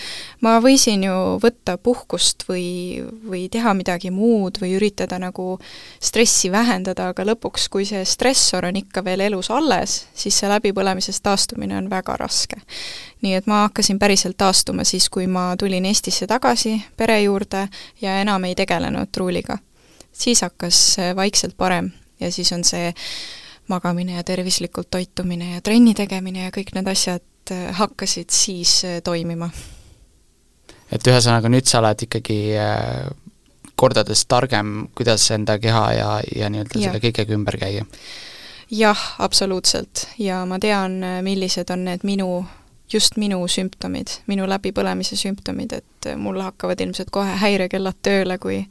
[SPEAKER 3] ma võisin ju võtta puhkust või, või teha midagi muud või üritada nagu stressi vähendada, aga lõpuks, kui see stressor on ikka veel elus alles, siis see läbipõlemisest taastumine on väga raske nii et ma hakkasin päriselt taastuma siis, kui ma tulin Eestisse tagasi pere juurde ja enam ei tegelenud truuliga. Siis hakkas vaikselt parem ja siis on see magamine ja tervislikult toitumine ja trenni tegemine ja kõik need asjad äh, hakkasid siis äh, toimima.
[SPEAKER 2] et ühesõnaga, nüüd sa oled ikkagi äh, kordades targem, kuidas enda keha ja, ja nii-öelda selle kõigega ümber käia?
[SPEAKER 3] jah, absoluutselt. ja ma tean, millised on need minu just minu sümptomid, minu läbipõlemise sümptomid, et mul hakkavad ilmselt kohe häirekellad tööle, kui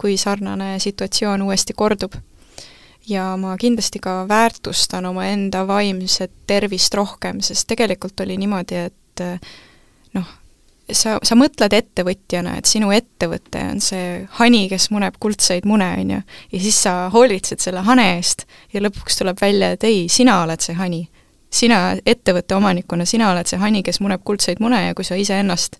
[SPEAKER 3] kui sarnane situatsioon uuesti kordub. ja ma kindlasti ka väärtustan omaenda vaimset tervist rohkem, sest tegelikult oli niimoodi, et noh, sa, sa mõtled ettevõtjana, et sinu ettevõte on see hani, kes muneb kuldseid mune, on ju, ja siis sa hoolitsed selle hane eest ja lõpuks tuleb välja, et ei, sina oled see hani sina ettevõtte omanikuna, sina oled see hani, kes muneb kuldseid mune ja kui sa iseennast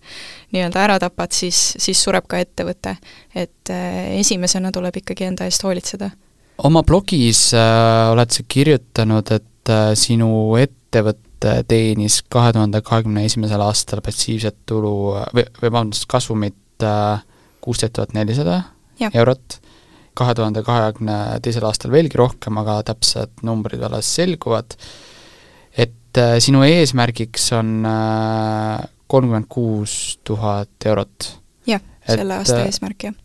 [SPEAKER 3] nii-öelda ära tapad, siis, siis sureb ka ettevõte. et äh, esimesena tuleb ikkagi enda eest hoolitseda.
[SPEAKER 2] oma blogis äh, oled sa kirjutanud, et äh, sinu ettevõte teenis kahe tuhande kahekümne esimesel aastal passiivset tulu või, või vabandust, kasumit äh, kuusteist tuhat nelisada eurot, kahe tuhande kahekümne teisel aastal veelgi rohkem, aga täpsed numbrid alles selguvad et äh, sinu eesmärgiks on äh, kolmkümmend kuus tuhat eurot.
[SPEAKER 3] jah, selle aasta äh, eesmärk, jah.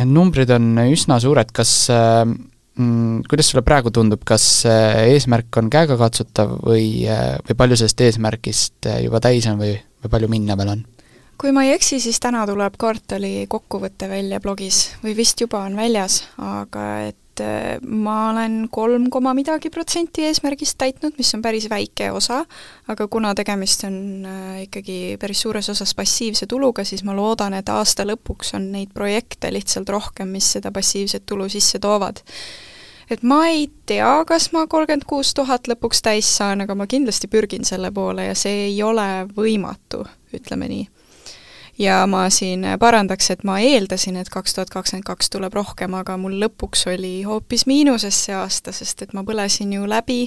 [SPEAKER 2] Need numbrid on üsna suured, kas mm, kuidas sulle praegu tundub, kas eesmärk on käegakatsutav või, või palju sellest eesmärgist juba täis on või, või palju minna veel on?
[SPEAKER 3] kui ma ei eksi, siis täna tuleb kvartali kokkuvõte välja blogis või vist juba on väljas, aga et et äh, ma olen kolm koma midagi protsenti eesmärgist täitnud, mis on päris väike osa, aga kuna tegemist on äh, ikkagi päris suures osas passiivse tuluga, siis ma loodan, et aasta lõpuks on neid projekte lihtsalt rohkem, mis seda passiivset tulu sisse toovad. Et ma ei tea, kas ma kolmkümmend kuus tuhat lõpuks täis saan, aga ma kindlasti pürgin selle poole ja see ei ole võimatu, ütleme nii ja ma siin parandaks, et ma eeldasin, et kaks tuhat kakskümmend kaks tuleb rohkem, aga mul lõpuks oli hoopis miinuses see aasta, sest et ma põlesin ju läbi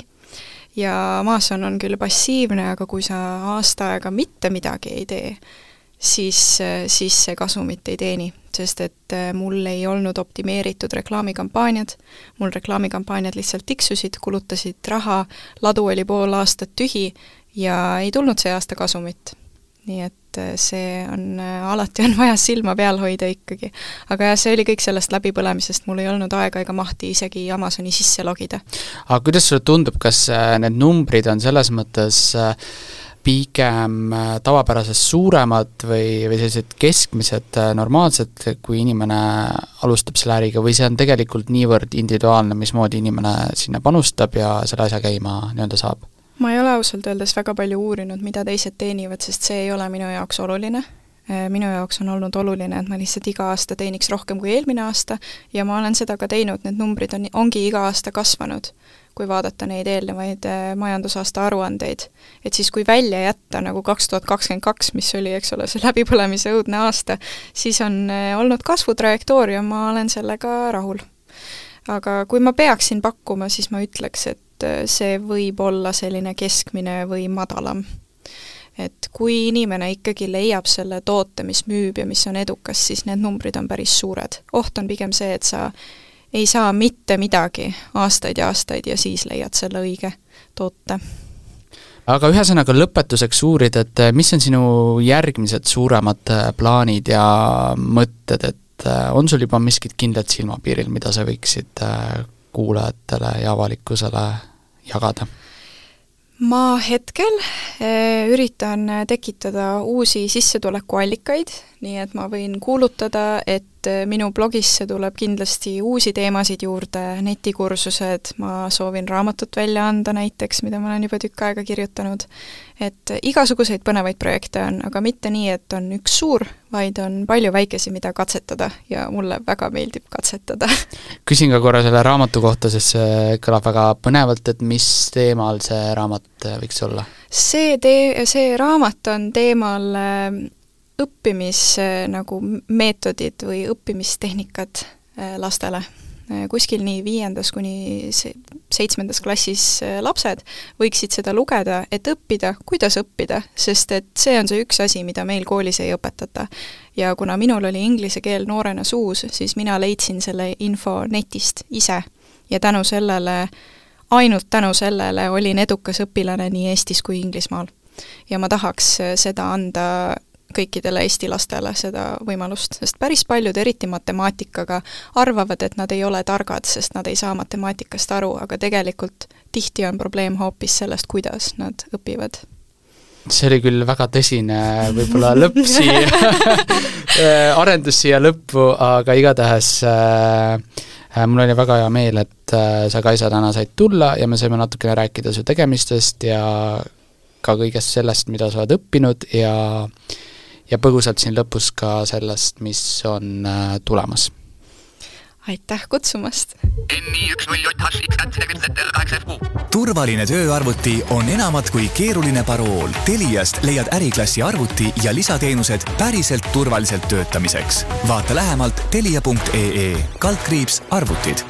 [SPEAKER 3] ja Amazon on küll passiivne, aga kui sa aasta aega mitte midagi ei tee, siis, siis see kasumit ei teeni, sest et mul ei olnud optimeeritud reklaamikampaaniad, mul reklaamikampaaniad lihtsalt tiksusid, kulutasid raha, ladu oli pool aastat tühi ja ei tulnud see aasta kasumit. Nii et see on, alati on vaja silma peal hoida ikkagi. aga jah, see oli kõik sellest läbipõlemisest, mul ei olnud aega ega mahti isegi Amazoni sisse logida.
[SPEAKER 2] aga kuidas sulle tundub, kas äh, need numbrid on selles mõttes äh, pigem äh, tavapärasest suuremad või, või sellised keskmised, normaalsed, kui inimene alustab selle äriga, või see on tegelikult niivõrd individuaalne, mismoodi inimene sinna panustab ja selle asja käima nii-öelda saab?
[SPEAKER 3] Ma ei ole ausalt öeldes väga palju uurinud, mida teised teenivad, sest see ei ole minu jaoks oluline. Äh, minu jaoks on olnud oluline, et ma lihtsalt iga aasta teeniks rohkem kui eelmine aasta ja ma olen seda ka teinud, need numbrid on, ongi iga aasta kasvanud, kui vaadata neid eelnevaid äh, majandusaasta aruandeid. et siis, kui välja jätta nagu kaks tuhat kakskümmend kaks, mis oli, eks ole, see läbipõlemise õudne aasta, siis on äh, olnud kasvutrajektoor ja ma olen sellega rahul. aga kui ma peaksin pakkuma, siis ma ütleks, et et äh, see võib olla selline keskmine või madalam. et kui inimene ikkagi leiab selle toote, mis müüb ja mis on edukas, siis need numbrid on päris suured. oht on pigem see, et sa ei saa mitte midagi aastaid ja aastaid ja siis leiad selle õige toote
[SPEAKER 2] aga ühesõnaga lõpetuseks uurid, et äh, mis on sinu järgmised suuremad äh, plaanid ja mõtted, et on sul juba miskit kindlat silmapiiril, mida sa võiksid kuulajatele ja avalikkusele jagada?
[SPEAKER 3] ma hetkel eh, üritan tekitada uusi sissetulekuallikaid, nii et ma võin kuulutada, et et äh, minu blogisse tuleb kindlasti uusi teemasid juurde, netikursused, ma soovin raamatut välja anda näiteks, mida ma olen juba tükk aega kirjutanud, et igasuguseid põnevaid projekte on, aga mitte nii, et on üks suur, vaid on palju väikesi, mida katsetada ja mulle väga meeldib katsetada.
[SPEAKER 2] küsin ka korra selle raamatu kohta, sest see kõlab väga põnevalt, et mis teemal see raamat võiks olla?
[SPEAKER 3] see tee-, see raamat on teemal äh, õppimis nagu meetodid või õppimistehnikad äh, lastele. Äh, kuskil nii viiendas kuni seitsmendas klassis äh, lapsed võiksid seda lugeda, et õppida, kuidas õppida, sest et see on see üks asi, mida meil koolis ei õpetata. ja kuna minul oli inglise keel noorena suus, siis mina leidsin selle info netist ise ja tänu sellele, ainult tänu sellele olin edukas õpilane nii Eestis kui Inglismaal. ja ma tahaks seda anda kõikidele Eesti lastele seda võimalust, sest päris paljud, eriti matemaatikaga, arvavad, et nad ei ole targad, sest nad ei saa matemaatikast aru, aga tegelikult tihti on probleem hoopis sellest, kuidas nad õpivad.
[SPEAKER 2] See oli küll väga tõsine võib-olla lõpp siia arendus siia lõppu, aga igatahes äh, äh, mul oli väga hea meel, et äh, sa, Kaisa, täna said tulla ja me saime natukene rääkida su tegemistest ja ka kõigest sellest, mida sa oled õppinud ja ja põgusalt siin lõpus ka sellest, mis on äh, tulemas.
[SPEAKER 3] aitäh kutsumast!
[SPEAKER 1] turvaline tööarvuti on enamat kui keeruline parool. Teliast leiad äriklassi arvuti ja lisateenused päriselt turvaliselt töötamiseks. vaata lähemalt telia.ee, kaldkriips arvutid